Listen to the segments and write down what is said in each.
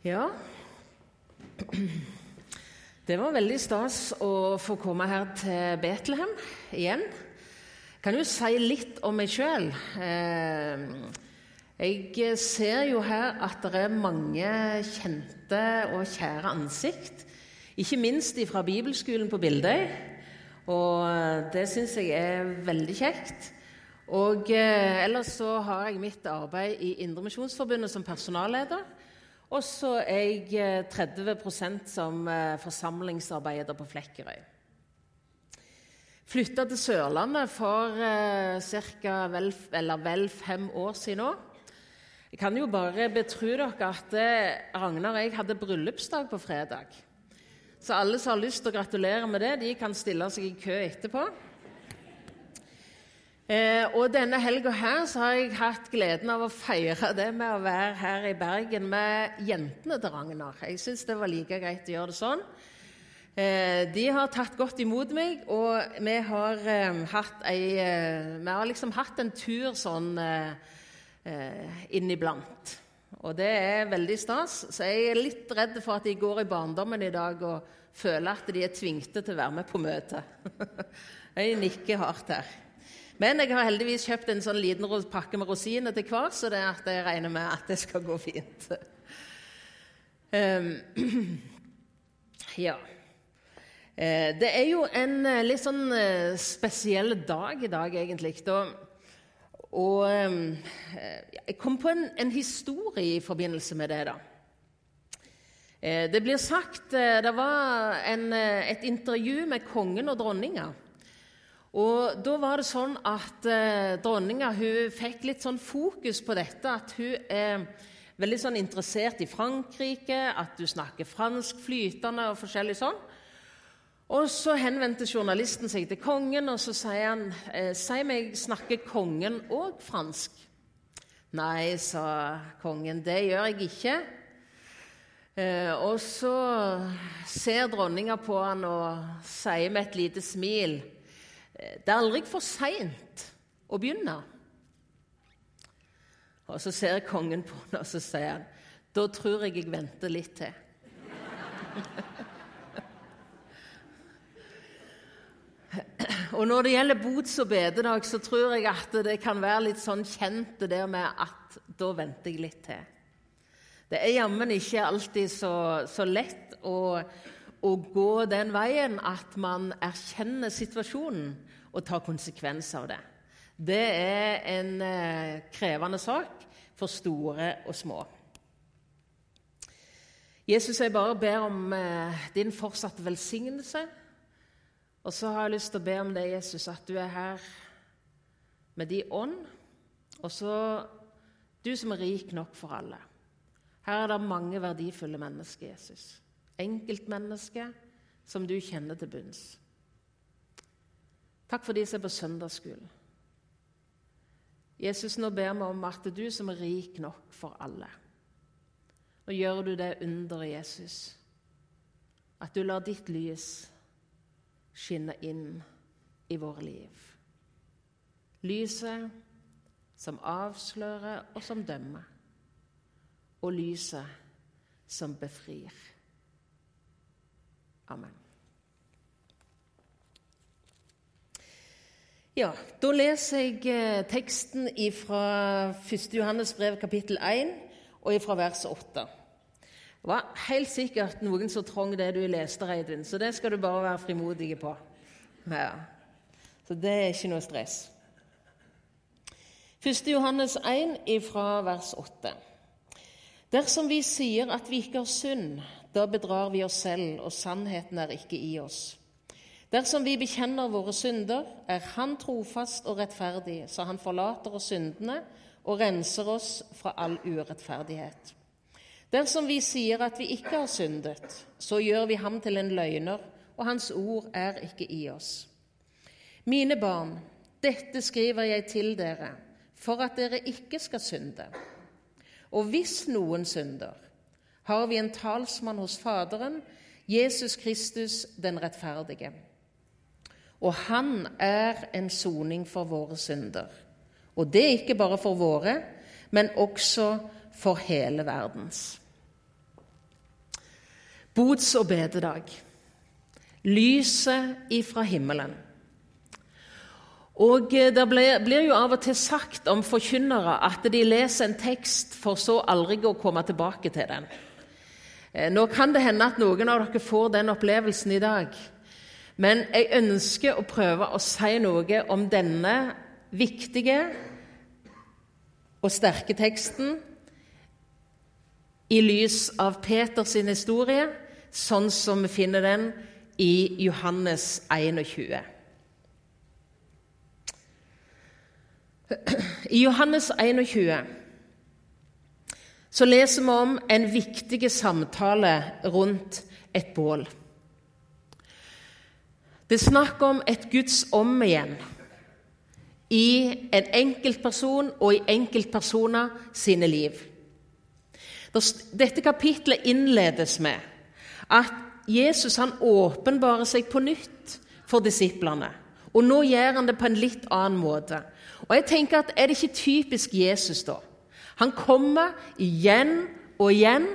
Ja Det var veldig stas å få komme her til Betlehem igjen. Jeg kan jo si litt om meg sjøl. Eh, jeg ser jo her at det er mange kjente og kjære ansikt. Ikke minst fra bibelskolen på Bildøy. Og det syns jeg er veldig kjekt. Og eh, ellers så har jeg mitt arbeid i Indremisjonsforbundet som personalleder. Og så er jeg 30 eh, som eh, forsamlingsarbeider på Flekkerøy. Flytta til Sørlandet for ca. vel, vel, fem år siden nå. Jeg kan jo bare betro dere at eh, Ragnar og jeg hadde bryllupsdag på fredag. Så alle som har lyst til å gratulere med det, de kan stille seg i kø etterpå. Eh, og denne helga her så har jeg hatt gleden av å feire det med å være her i Bergen med jentene til Ragnar. Jeg syns det var like greit å gjøre det sånn. Eh, de har tatt godt imot meg, og vi har, eh, hatt, ei, eh, vi har liksom hatt en tur sånn eh, eh, inniblant. Og det er veldig stas. Så jeg er litt redd for at de går i barndommen i dag og føler at de er tvingte til å være med på møtet. jeg nikker hardt her. Men jeg har heldigvis kjøpt en sånn liten pakke med rosiner til hver, så det at jeg regner med at det skal gå fint. Um, ja. Eh, det er jo en eh, litt sånn eh, spesiell dag i dag, egentlig. Og, og ehm, jeg kom på en, en, historie i forbindelse med det. da. Det blir sagt Det var en, et intervju med kongen og dronninga. Og da var det sånn at eh, dronninga fikk litt sånn fokus på dette, at hun er veldig sånn interessert i Frankrike, at du snakker fransk flytende og forskjellig sånn. Og så henvendte journalisten seg til kongen, og så sier han eh, Si meg, snakker kongen òg fransk? Nei, sa kongen, det gjør jeg ikke. Eh, og så ser dronninga på han og sier med et lite smil det er aldri for seint å begynne. Og Så ser kongen på henne og så sier han, da tror jeg jeg venter litt til. og Når det gjelder bots- og bededag, så tror jeg at det kan være litt sånn kjent det der med at da venter jeg litt til. Det er jammen ikke alltid så, så lett å, å gå den veien at man erkjenner situasjonen og ta konsekvenser av det. Det er en eh, krevende sak for store og små. Jesus, jeg bare ber om eh, din fortsatte velsignelse. Og så har jeg lyst til å be om det, Jesus, at du er her med din ånd. Og så du som er rik nok for alle. Her er det mange verdifulle mennesker, Jesus. Enkeltmennesker som du kjenner til bunns. Takk for de som er på søndagsskolen. Jesus, nå ber vi om at du som er rik nok for alle Nå gjør du det underet, Jesus, at du lar ditt lys skinne inn i våre liv. Lyset som avslører og som dømmer, og lyset som befrir. Amen. Ja, Da leser jeg eh, teksten fra 1. Johannes brev kapittel 1 og fra vers 8. Det var helt sikkert noen som trong det du leste, Reidun, så det skal du bare være frimodig på. Ja. Så det er ikke noe stress. 1. Johannes 1 fra vers 8. Dersom vi sier at vi ikke har synd, da bedrar vi oss selv, og sannheten er ikke i oss. Dersom vi bekjenner våre synder, er Han trofast og rettferdig, så Han forlater oss syndene og renser oss fra all urettferdighet. Dersom vi sier at vi ikke har syndet, så gjør vi ham til en løgner, og hans ord er ikke i oss. Mine barn, dette skriver jeg til dere for at dere ikke skal synde. Og hvis noen synder, har vi en talsmann hos Faderen, Jesus Kristus den rettferdige. Og han er en soning for våre synder. Og det er ikke bare for våre, men også for hele verdens. bods- og bededag. Lyset ifra himmelen. Og eh, Det blir jo av og til sagt om forkynnere at de leser en tekst for så aldri å komme tilbake til den. Eh, nå kan det hende at noen av dere får den opplevelsen i dag. Men jeg ønsker å prøve å si noe om denne viktige og sterke teksten i lys av Peters historie, sånn som vi finner den i Johannes 21. I Johannes 21 så leser vi om en viktig samtale rundt et bål. Det er snakk om et Guds om igjen i en enkeltperson og i enkeltpersoner sine liv. Dette kapitlet innledes med at Jesus han åpenbarer seg på nytt for disiplene. Og nå gjør han det på en litt annen måte. Og jeg tenker at Er det ikke typisk Jesus, da? Han kommer igjen og igjen,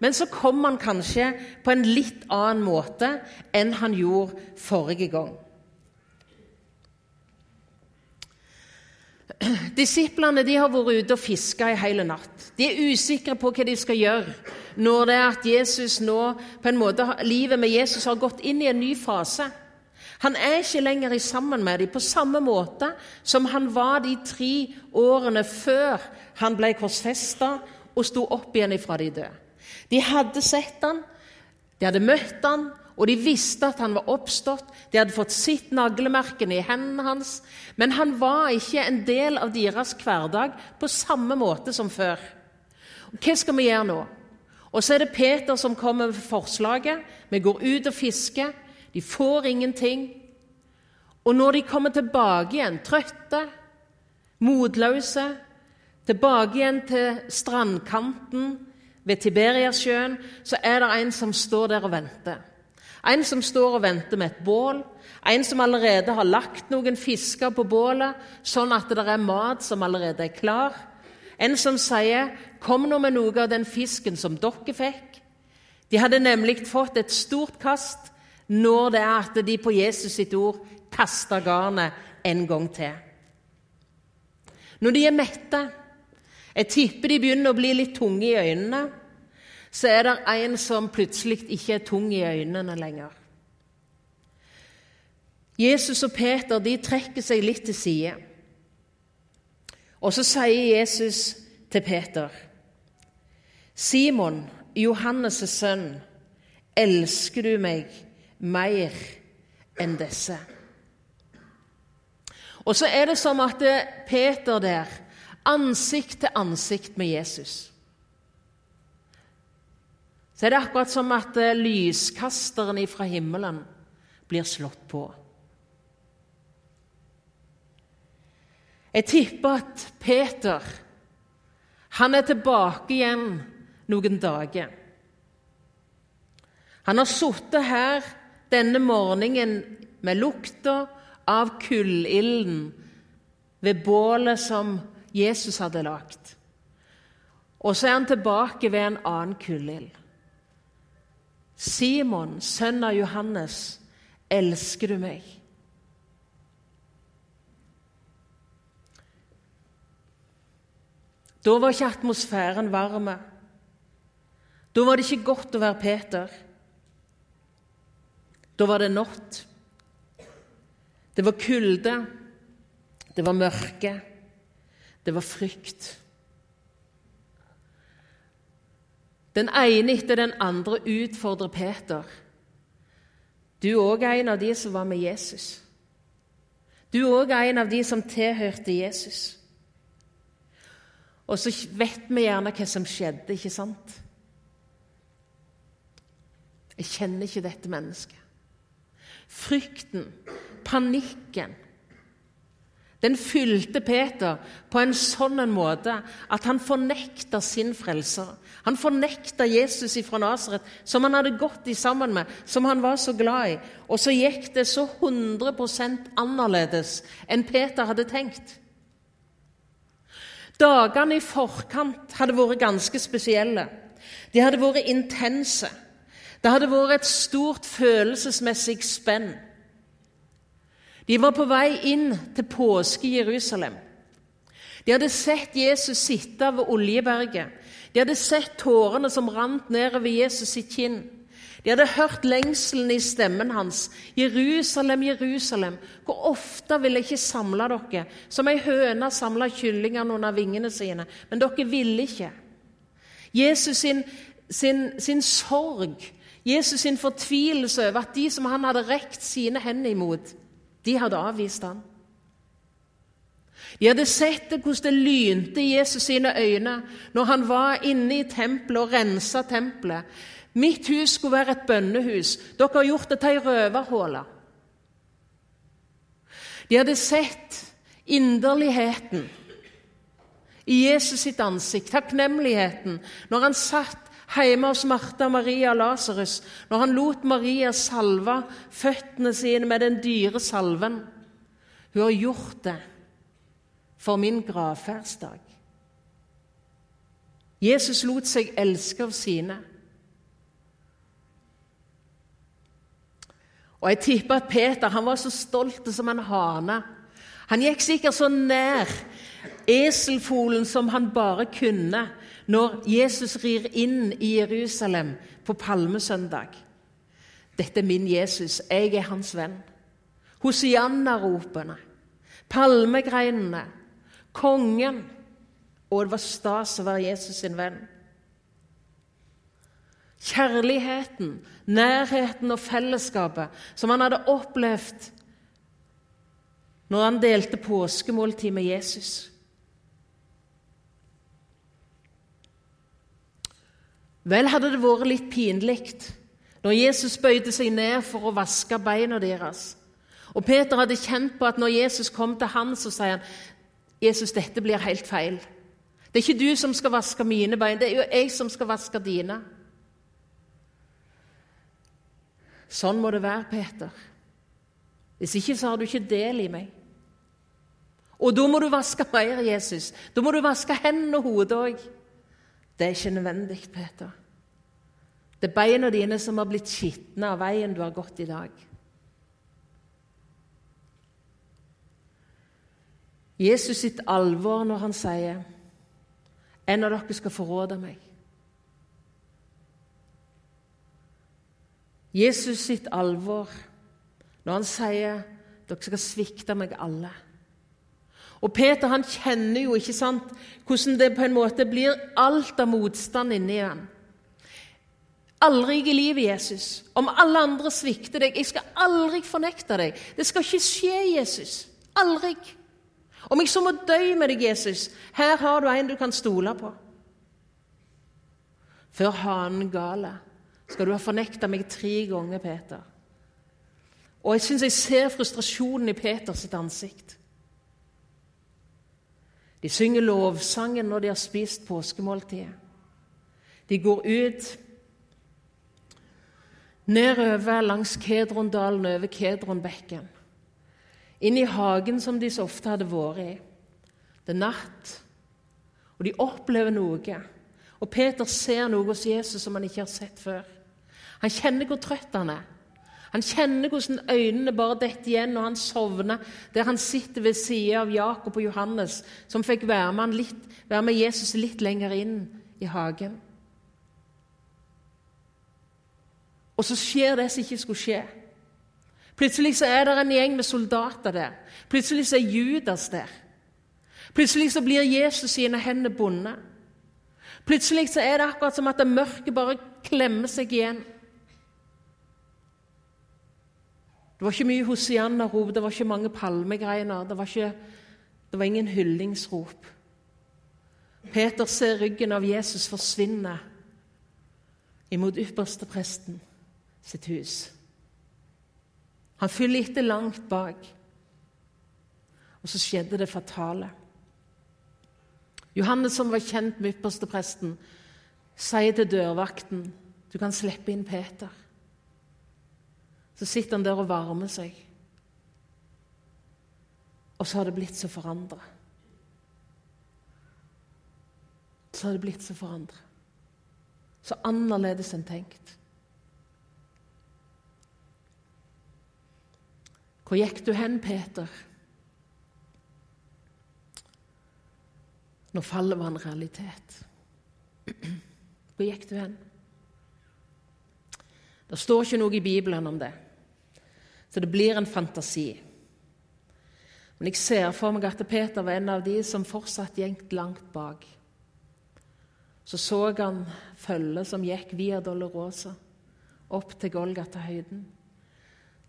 men så kom han kanskje på en litt annen måte enn han gjorde forrige gang. Disiplene de har vært ute og fiska i hele natt. De er usikre på hva de skal gjøre når det er at Jesus nå, på en måte, livet med Jesus har gått inn i en ny fase. Han er ikke lenger sammen med dem på samme måte som han var de tre årene før han ble korsfesta og sto opp igjen ifra de døde. De hadde sett han, de hadde møtt han, og de visste at han var oppstått. De hadde fått sitt naglemerkene i hendene hans. Men han var ikke en del av deres hverdag på samme måte som før. Hva skal vi gjøre nå? Og så er det Peter som kommer med forslaget. Vi går ut og fisker. De får ingenting. Og når de kommer tilbake igjen, trøtte, motløse, tilbake igjen til strandkanten ved Tiberiasjøen, så er det en som står der og venter. En som står og venter med et bål. En som allerede har lagt noen fisker på bålet, sånn at det er mat som allerede er klar. En som sier 'Kom nå med noe av den fisken som dere fikk'. De hadde nemlig fått et stort kast når det er at de på Jesus sitt ord kaster garnet en gang til. Når de er mette, jeg tipper de begynner å bli litt tunge i øynene, så er det en som plutselig ikke er tung i øynene lenger. Jesus og Peter de trekker seg litt til side. Og så sier Jesus til Peter.: Simon, Johannes' sønn, elsker du meg mer enn disse. Og så er det som at Peter der, ansikt til ansikt med Jesus Så er det akkurat som at lyskasteren fra himmelen blir slått på. Jeg tipper at Peter han er tilbake igjen noen dager. Han har sittet her denne morgenen med lukta av kullilden ved bålet som Jesus hadde lagt. Og så er han tilbake ved en annen kullild. Simon, sønn av Johannes, elsker du meg? Da var ikke atmosfæren varm. Da var det ikke godt å være Peter. Da var det natt. Det var kulde. Det var mørke. Det var frykt. Den ene etter den andre utfordrer Peter. Du er òg en av de som var med Jesus. Du er òg en av de som tilhørte Jesus. Og så vet vi gjerne hva som skjedde, ikke sant? Jeg kjenner ikke dette mennesket. Frykten, panikken, den fylte Peter på en sånn en måte at han fornekta sin frelser. Han fornekta Jesus fra Nasaret, som han hadde gått i sammen med, som han var så glad i. Og så gikk det så 100% annerledes enn Peter hadde tenkt. Dagene i forkant hadde vært ganske spesielle. De hadde vært intense. Det hadde vært et stort følelsesmessig spenn. De var på vei inn til påske i Jerusalem. De hadde sett Jesus sitte ved Oljeberget. De hadde sett tårene som rant nedover Jesus sitt kinn. De hadde hørt lengselen i stemmen hans. 'Jerusalem, Jerusalem, hvor ofte vil jeg ikke samle dere?' 'Som ei høne samler kyllingene under vingene sine.' Men dere ville ikke. Jesus sin, sin, sin sorg, Jesus sin fortvilelse over at de som han hadde rekt sine hender imot, de hadde avvist ham. De hadde sett hvordan det lynte i Jesus sine øyne når han var inne i tempelet og rensa tempelet. Mitt hus skulle være et bønnehus. Dere har gjort det til ei røverhule.' De hadde sett inderligheten i Jesus sitt ansikt, takknemligheten, når han satt hjemme hos Martha, Maria Lasarus, når han lot Maria salve føttene sine med den dyre salven. Hun har gjort det for min gravferdsdag. Jesus lot seg elske av sine. Og Jeg tipper at Peter han var så stolt som en hane. Han gikk sikkert så nær eselfolen som han bare kunne når Jesus rir inn i Jerusalem på palmesøndag. Dette er min Jesus, jeg er hans venn. Hosianna-ropene, palmegreinene, kongen. Og det var stas å være Jesus sin venn. Kjærligheten, nærheten og fellesskapet som han hadde opplevd når han delte påskemåltid med Jesus. Vel hadde det vært litt pinlig når Jesus bøyde seg ned for å vaske beina deres. Og Peter hadde kjent på at når Jesus kom til han, så sier han Jesus, dette blir helt feil. Det er ikke du som skal vaske mine bein, det er jo jeg som skal vaske dine. Sånn må det være, Peter. Hvis ikke så har du ikke del i meg. Og da må du vaske mer, Jesus. Da må du vaske hendene og hodet òg. Det er ikke nødvendig, Peter. Det er beina dine som har blitt skitne av veien du har gått i dag. Jesus sitt alvor når han sier en av dere skal forråde meg. Jesus sitt alvor når han sier dere skal svikte meg alle. Og Peter han kjenner jo ikke sant, hvordan det på en måte blir alt av motstand inni ham. Aldri i livet, Jesus. Om alle andre svikter deg Jeg skal aldri fornekte deg. Det skal ikke skje, Jesus. Aldri. Om jeg så må dø med deg, Jesus, her har du en du kan stole på. Før hanen gale skal du ha fornekta meg tre ganger, Peter. Og jeg syns jeg ser frustrasjonen i Peters ansikt. De synger lovsangen når de har spist påskemåltidet. De går ut nedover langs Kedrondalen, over Kedronbekken, inn i hagen som de så ofte hadde vært i. Det er natt, og de opplever noe. Og Peter ser noe hos Jesus som han ikke har sett før. Han kjenner hvor trøtt han er. Han kjenner hvordan øynene bare detter igjen når han sovner der han sitter ved siden av Jakob og Johannes, som fikk være med, litt, være med Jesus litt lenger inn i hagen. Og så skjer det som ikke skulle skje. Plutselig så er det en gjeng med soldater der. Plutselig så er Judas der. Plutselig så blir Jesus sine hender bundet. Plutselig så er det akkurat som at det mørket bare klemmer seg igjen. Det var ikke mye hosianna-rop, det var ikke mange palmegreiner, det var, ikke, det var ingen hyllingsrop. Peter ser ryggen av Jesus forsvinne imot ypperstepresten sitt hus. Han følger etter langt bak. Og så skjedde det fatale. Johannes, som var kjent med ypperstepresten, sier til dørvakten du kan slippe inn Peter. Så sitter han der og varmer seg. Og så har det blitt så forandra. Så har det blitt så forandra. Så annerledes enn tenkt. Hvor gikk du hen, Peter? Når fallet var en realitet. Hvor gikk du hen? Det står ikke noe i Bibelen om det så det blir en fantasi. Men jeg ser for meg at Peter var en av de som fortsatt gikk langt bak. Så så han følget som gikk via Dolorosa opp til Golgata-høyden.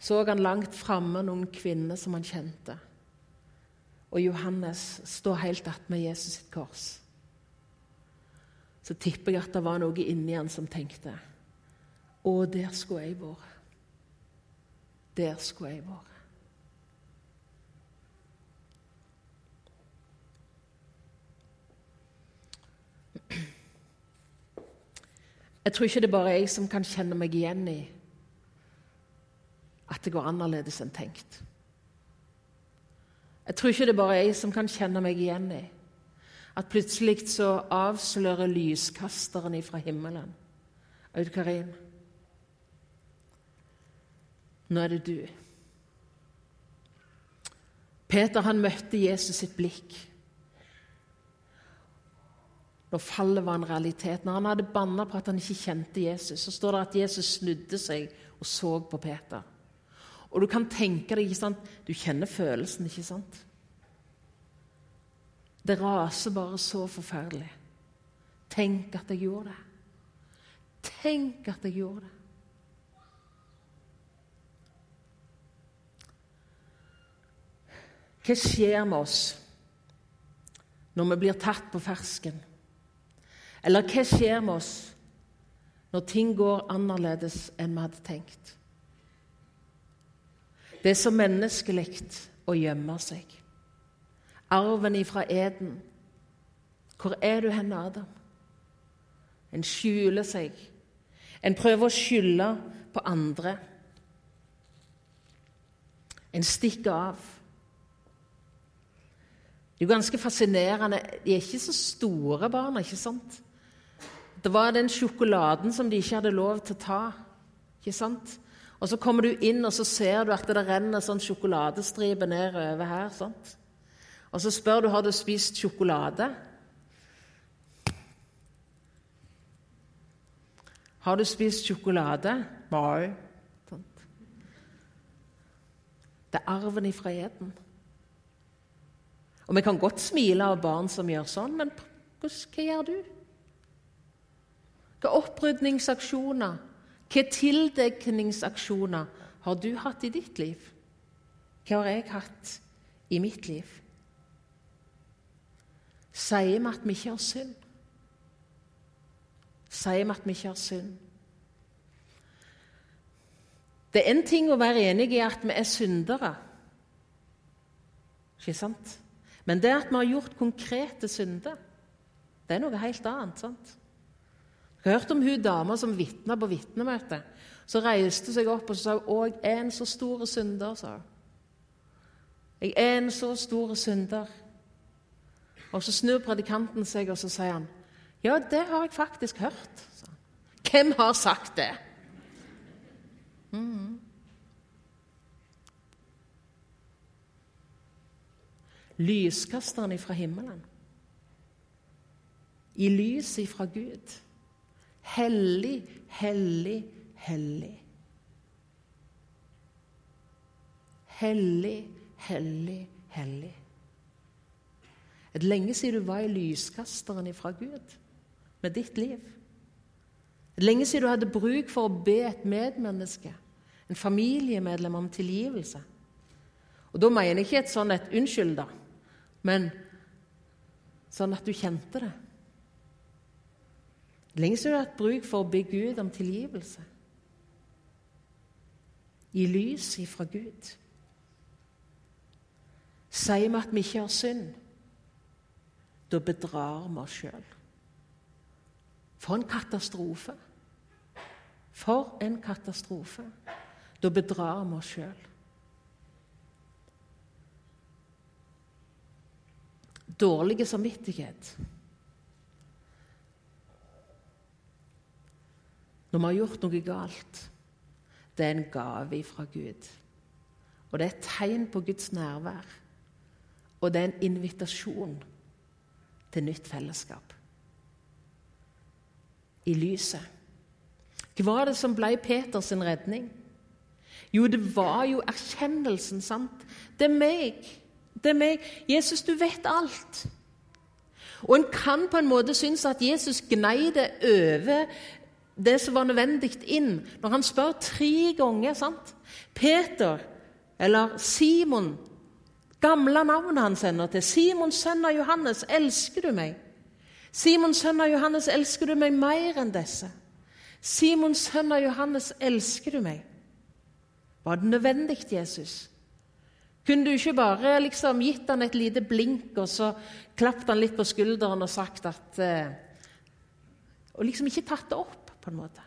Så han langt framme noen kvinner som han kjente. Og Johannes står helt attmed Jesus sitt kors. Så tipper jeg at det var noe inni han som tenkte Å, der skulle jeg vært. Der skulle jeg vært. Jeg tror ikke det er bare jeg som kan kjenne meg igjen i at det går annerledes enn tenkt. Jeg tror ikke det er bare jeg som kan kjenne meg igjen i at plutselig så avslører lyskasteren ifra himmelen Aud Karin, nå er det du. Peter han møtte Jesus sitt blikk når fallet var en realitet. Når han hadde banna på at han ikke kjente Jesus, så står det at Jesus snudde seg og så på Peter. Og du kan tenke deg, ikke sant? Du kjenner følelsen, ikke sant? Det raser bare så forferdelig. Tenk at jeg gjorde det. Tenk at jeg gjorde det. Hva skjer med oss når vi blir tatt på fersken? Eller hva skjer med oss når ting går annerledes enn vi hadde tenkt? Det er så menneskelig å gjemme seg. Arven ifra Eden. Hvor er du hen, Adam? En skjuler seg. En prøver å skylde på andre. En stikker av. Det er jo ganske fascinerende. De er ikke så store barna, ikke sant? Det var den sjokoladen som de ikke hadde lov til å ta. ikke sant? Og Så kommer du inn, og så ser du at det renner sånn sjokoladestripe nedover her. sant? Og så spør du har du spist sjokolade. Har du spist sjokolade? Nei. Det er arven ifra Eden. Og Vi kan godt smile av barn som gjør sånn, men hva gjør du? Hva opprydningsaksjoner, hva tildekningsaksjoner har du hatt i ditt liv? Hva har jeg hatt i mitt liv? Sier vi at vi ikke har synd? Sier vi at vi ikke har synd? Det er en ting å være enig i at vi er syndere, ikke sant? Men det at vi har gjort konkrete synder, det er noe helt annet. sant? Jeg har hørt om hun dama som vitna på vitnemøtet. Så reiste seg opp og sa «Å, jeg er en så stor synder. sa hun. Jeg er en så stor synder. Og Så snur predikanten seg og så sier han, 'Ja, det har jeg faktisk hørt.' Hvem har sagt det? Mm. Lyskasteren ifra himmelen. I lyset ifra Gud. Hellig, hellig, hellig. Hellig, hellig, hellig. Et lenge siden du var i lyskasteren ifra Gud med ditt liv. Et lenge siden du hadde bruk for å be et medmenneske, en familiemedlem, om tilgivelse. Og Da mener jeg ikke et sånn et 'unnskyld', da, men sånn at du kjente det. Lenge siden du har hatt bruk for å be Gud om tilgivelse. I lys ifra Gud. Sier vi at vi ikke har synd, da bedrar vi oss sjøl. For en katastrofe! For en katastrofe! Da bedrar vi oss sjøl. Dårlig samvittighet når vi har gjort noe galt, det er en gave fra Gud. Og det er et tegn på Guds nærvær. Og det er en invitasjon til nytt fellesskap. I lyset. Hva var det som ble Peters redning? Jo, det var jo erkjennelsen, sant? Det er meg. Det er meg. Jesus, du vet alt. Og en kan på en måte synes at Jesus gnei det over det som var nødvendig, inn. Når han spør tre ganger sant? Peter, eller Simon, gamle navnet han sender til. Simon, sønn av Johannes, elsker du meg? Simon, sønn av Johannes, elsker du meg mer enn disse? Simon, sønn av Johannes, elsker du meg? Var det nødvendig, Jesus? Kunne du ikke bare liksom gitt han et lite blink og så klappet han litt på skulderen og sagt at eh, Og liksom ikke tatt det opp, på en måte?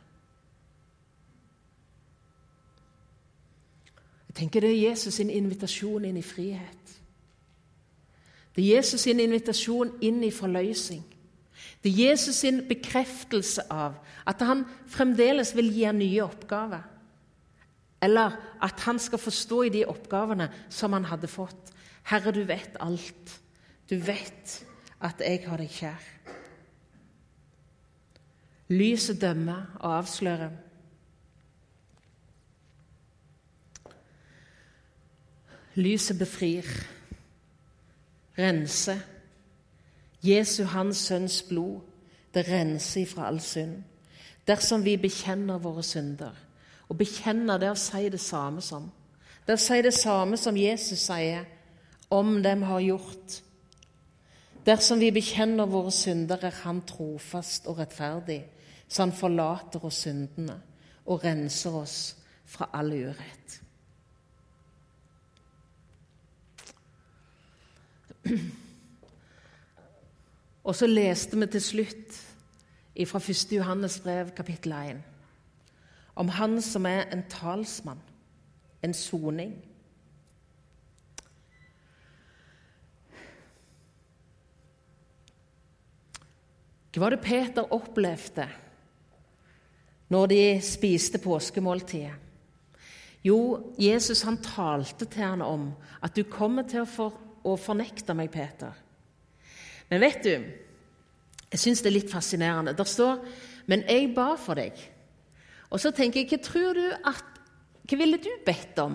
Jeg tenker Det er Jesus sin invitasjon inn i frihet. Det er Jesus sin invitasjon inn i forløsning. Det er Jesus sin bekreftelse av at han fremdeles vil gi nye oppgaver. Eller at han skal forstå i de oppgavene som han hadde fått. Herre, du vet alt. Du vet at jeg har deg kjær. Lyset dømmer og avslører. Lyset befrir, renser. Jesu, Hans Sønns blod, det renser ifra all synd. Dersom vi bekjenner våre synder å bekjenne det å si det samme som. Det å si det samme som Jesus sier om dem har gjort. Dersom vi bekjenner våre synder, er Han trofast og rettferdig, så Han forlater oss syndene og renser oss fra all urett. Og så leste vi til slutt fra 1. Johannes brev, kapittel 1 om han som er en talsmann, en soning. Hva var det Peter opplevde når de spiste påskemåltidet? Jo, Jesus han talte til ham om at du kommer til å, for, å fornekte meg, Peter. Men vet du, jeg syns det er litt fascinerende. Der står Men jeg ba for deg og så tenker jeg, hva tror du at Hva ville du bedt om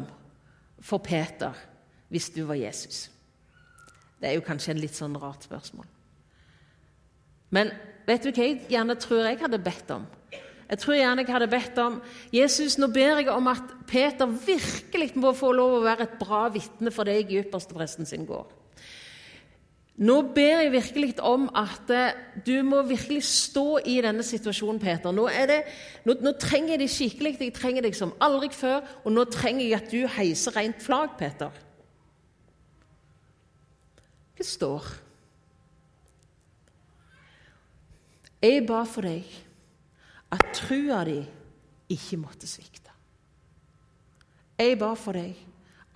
for Peter hvis du var Jesus? Det er jo kanskje en litt sånn rart spørsmål. Men vet du hva jeg gjerne tror jeg hadde bedt om? Jeg tror gjerne jeg hadde bedt om Jesus, nå ber jeg om at Peter virkelig må få lov å være et bra vitne for deg i ypperstepresten sin gård. Nå ber jeg virkelig om at eh, du må virkelig stå i denne situasjonen, Peter. Nå, det, nå, nå trenger jeg deg skikkelig. Jeg trenger deg som aldri før. Og nå trenger jeg at du heiser rent flagg, Peter. Hva står? Jeg ba for deg at trua di ikke måtte svikte. Jeg ba for deg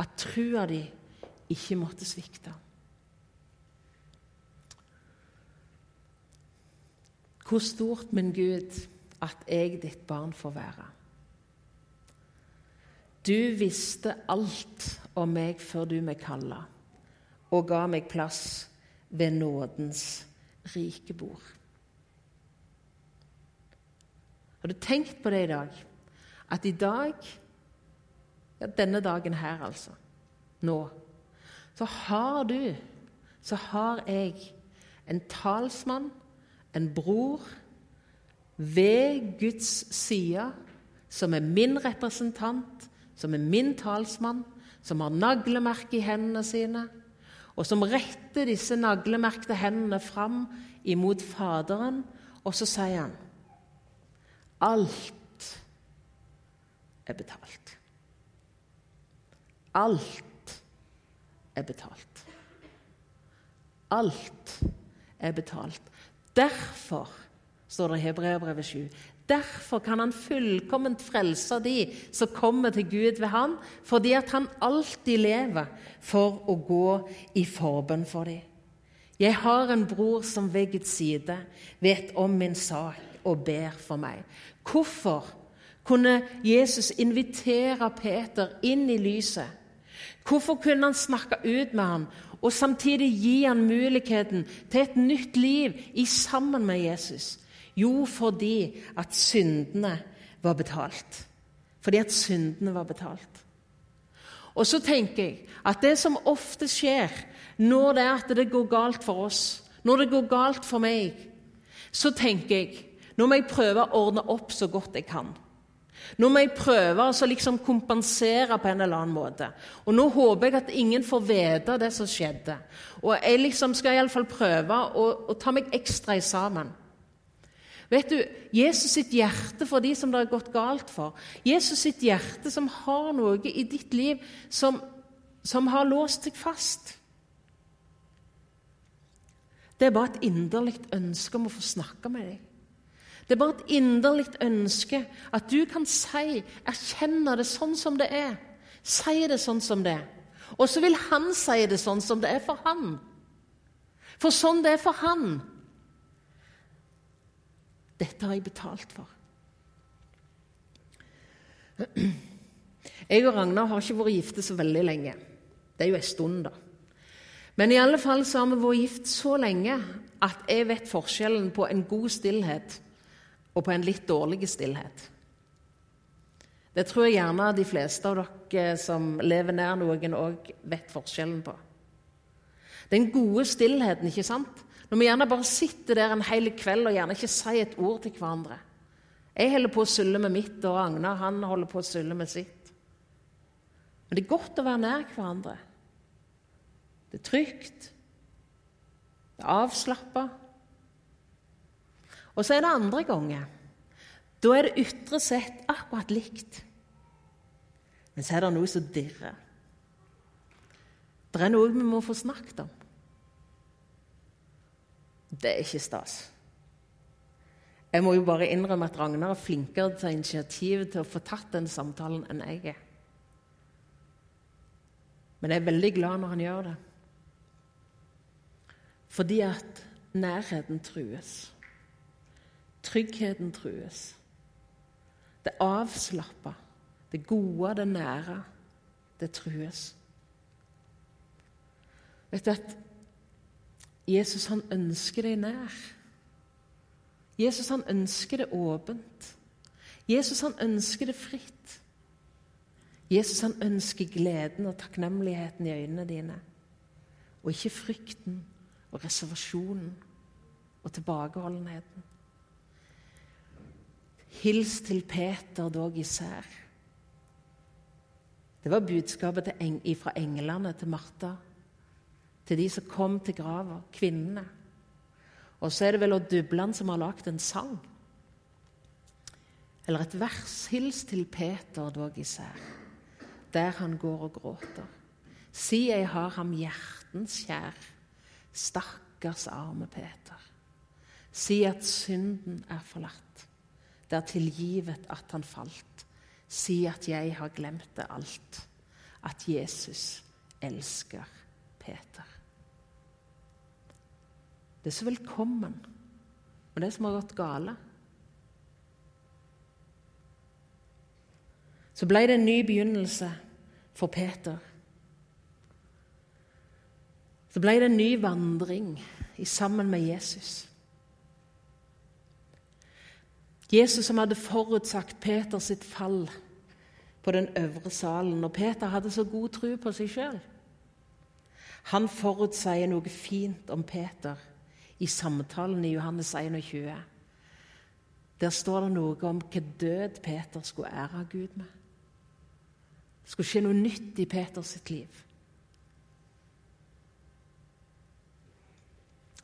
at trua di ikke måtte svikte. Hvor stort, min Gud, at jeg, ditt barn, får være. Du visste alt om meg før du meg kalla, og ga meg plass ved nådens rike bord. Har du tenkt på det i dag? At i dag, ja, denne dagen her altså, nå, så har du, så har jeg en talsmann en bror ved Guds side, som er min representant, som er min talsmann, som har naglemerke i hendene sine, og som retter disse naglemerkte hendene fram imot Faderen, og så sier han Alt er betalt. Alt er betalt. Alt er betalt. Derfor, står det i Hebreabrevet 7, derfor kan han fullkomment frelse de som kommer til Gud ved han, fordi at han alltid lever for å gå i forbønn for dem. Jeg har en bror som ved Guds side vet om min sak og ber for meg. Hvorfor kunne Jesus invitere Peter inn i lyset? Hvorfor kunne han snakke ut med ham og samtidig gi han muligheten til et nytt liv i sammen med Jesus? Jo, fordi at syndene var betalt. Fordi at syndene var betalt. Og så tenker jeg at det som ofte skjer når det er at det går galt for oss, når det går galt for meg, så tenker jeg nå må jeg prøve å ordne opp så godt jeg kan. Nå må jeg prøve å liksom kompensere på en eller annen måte. Og nå håper jeg at ingen får vite det som skjedde. Og jeg liksom skal iallfall prøve å, å ta meg ekstra i sammen. Vet du, Jesus sitt hjerte for de som det har gått galt for. Jesus sitt hjerte som har noe i ditt liv som, som har låst seg fast. Det er bare et inderlig ønske om å få snakke med deg. Det er bare et inderlig ønske at du kan si, erkjenne det sånn som det er. Si det sånn som det er. Og så vil han si det sånn som det er for han. For sånn det er for han. Dette har jeg betalt for. Jeg og Ragnar har ikke vært gifte så veldig lenge. Det er jo en stund, da. Men i alle fall så har vi vært gift så lenge at jeg vet forskjellen på en god stillhet og på en litt dårlig stillhet. Det tror jeg gjerne de fleste av dere som lever nær noen, òg vet forskjellen på. Den gode stillheten, ikke sant? Når vi gjerne bare sitter der en hel kveld og gjerne ikke sier et ord til hverandre. Jeg holder på å sulle med mitt, og Agnar han holder på å sulle med sitt. Men det er godt å være nær hverandre. Det er trygt. Det er avslappa. Og så er det andre ganger. Da er det ytre sett akkurat likt. Men så er det noe som dirrer. Det er noe vi må få snakket om. Det er ikke stas. Jeg må jo bare innrømme at Ragnar er flinkere til initiativ til å få tatt den samtalen enn jeg er. Men jeg er veldig glad når han gjør det. Fordi at nærheten trues. Tryggheten trues. Det avslappa, det gode, det nære, det trues. Vet du at Jesus han ønsker deg nær. Jesus han ønsker det åpent. Jesus han ønsker det fritt. Jesus han ønsker gleden og takknemligheten i øynene dine, og ikke frykten og reservasjonen og tilbakeholdenheten. Hils til Peter, dog især. Det var budskapet fra englene til Martha, til de som kom til grava, kvinnene. Og så er det vel Dubland som har lagd en sang, eller et vers. Hils til Peter, dog især, der han går og gråter. Si jeg har ham hjertens kjær, stakkars arme Peter. Si at synden er forlatt det er tilgivet at han falt. Si at jeg har glemt det alt. At Jesus elsker Peter. Det er så velkommen med det som har gått gale. Så ble det en ny begynnelse for Peter. Så ble det en ny vandring sammen med Jesus. Jesus som hadde forutsagt Peter sitt fall på den øvre salen, og Peter hadde så god tro på seg sjøl. Han forutsier noe fint om Peter i samtalen i Johannes 21. Der står det noe om hva død Peter skulle ære Gud med. Det skulle skje noe nytt i Peters sitt liv.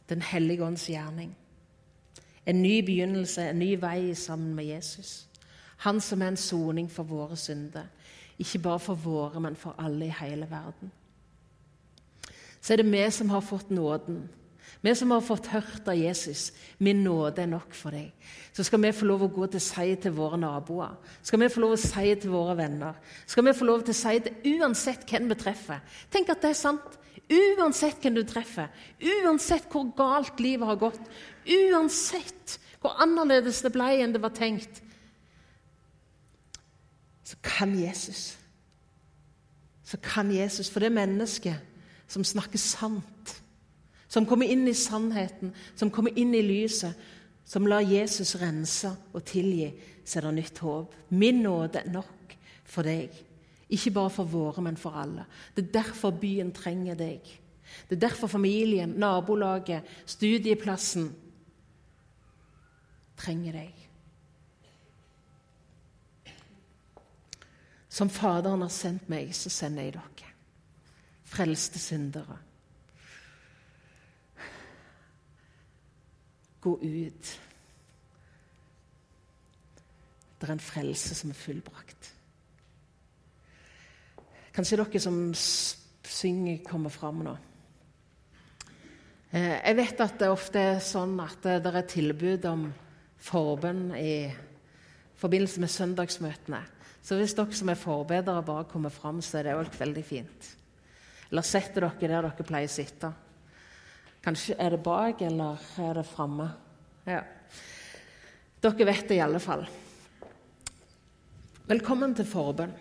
Den hellige ånds gjerning. En ny begynnelse, en ny vei sammen med Jesus. Han som er en soning for våre synder. Ikke bare for våre, men for alle i hele verden. Så er det vi som har fått nåden. Vi som har fått hørt av Jesus. Min nåde er nok for deg. Så skal vi få lov å gå til si til våre naboer, skal vi få lov å si til våre venner, skal vi få lov til å si til uansett hvem vi treffer. Tenk at det er sant. Uansett hvem du treffer, uansett hvor galt livet har gått, uansett hvor annerledes det ble enn det var tenkt, så kan Jesus så kan Jesus for det mennesket som snakker sant, som kommer inn i sannheten, som kommer inn i lyset, som lar Jesus rense og tilgi, så er det nytt håp. Min nåde er nok for deg. Ikke bare for våre, men for alle. Det er derfor byen trenger deg. Det er derfor familien, nabolaget, studieplassen trenger deg. Som Faderen har sendt meg, så sender jeg dere. Frelste syndere. Gå ut. Det er en frelse som er fullbrakt. Kanskje dere som synger, kommer fram nå. Eh, jeg vet at det ofte er sånn at det er tilbud om forbønn i forbindelse med søndagsmøtene. Så hvis dere som er forbedere, bare kommer fram, så er det òg veldig fint. Eller setter dere der dere pleier å sitte. Kanskje er det bak, eller er det framme? Ja. Dere vet det i alle fall. Velkommen til forbønn.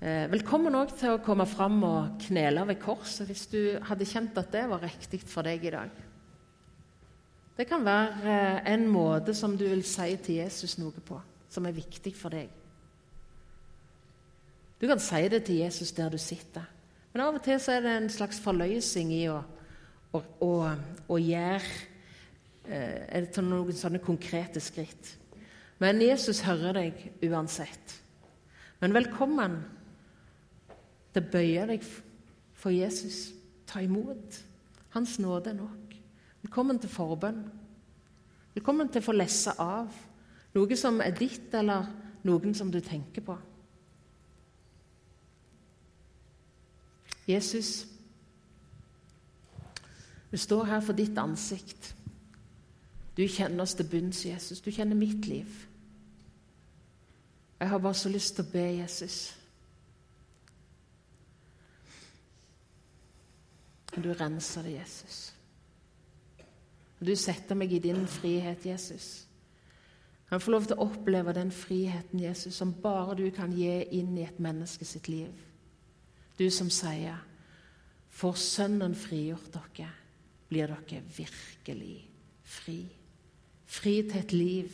Eh, velkommen òg til å komme fram og knele ved korset hvis du hadde kjent at det var riktig for deg i dag. Det kan være eh, en måte som du vil si til Jesus noe på, som er viktig for deg. Du kan si det til Jesus der du sitter, men av og til så er det en slags forløsning i å, å, å, å gjøre eh, noen sånne konkrete skritt. Men Jesus hører deg uansett. Men velkommen til å bøye deg for Jesus. Ta imot. Hans nåde nok. Velkommen til forbønn. Velkommen til å få lesse av noe som er ditt, eller noen som du tenker på. Jesus, vi står her for ditt ansikt. Du kjenner oss til bunns, Jesus. Du kjenner mitt liv. Jeg har bare så lyst til å be Jesus. Du renser det, Jesus. Og du setter meg i din frihet, Jesus. Han får lov til å oppleve den friheten, Jesus, som bare du kan gi inn i et menneske sitt liv. Du som sier, 'For Sønnen frigjort dere, blir dere virkelig fri'. Fri til et liv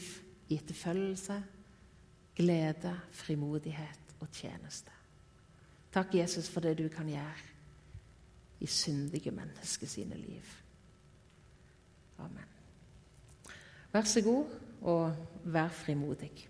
i etterfølgelse, glede, frimodighet og tjeneste. Takk, Jesus, for det du kan gjøre i syndige mennesker sine liv. Amen. Vær så god, og vær frimodig.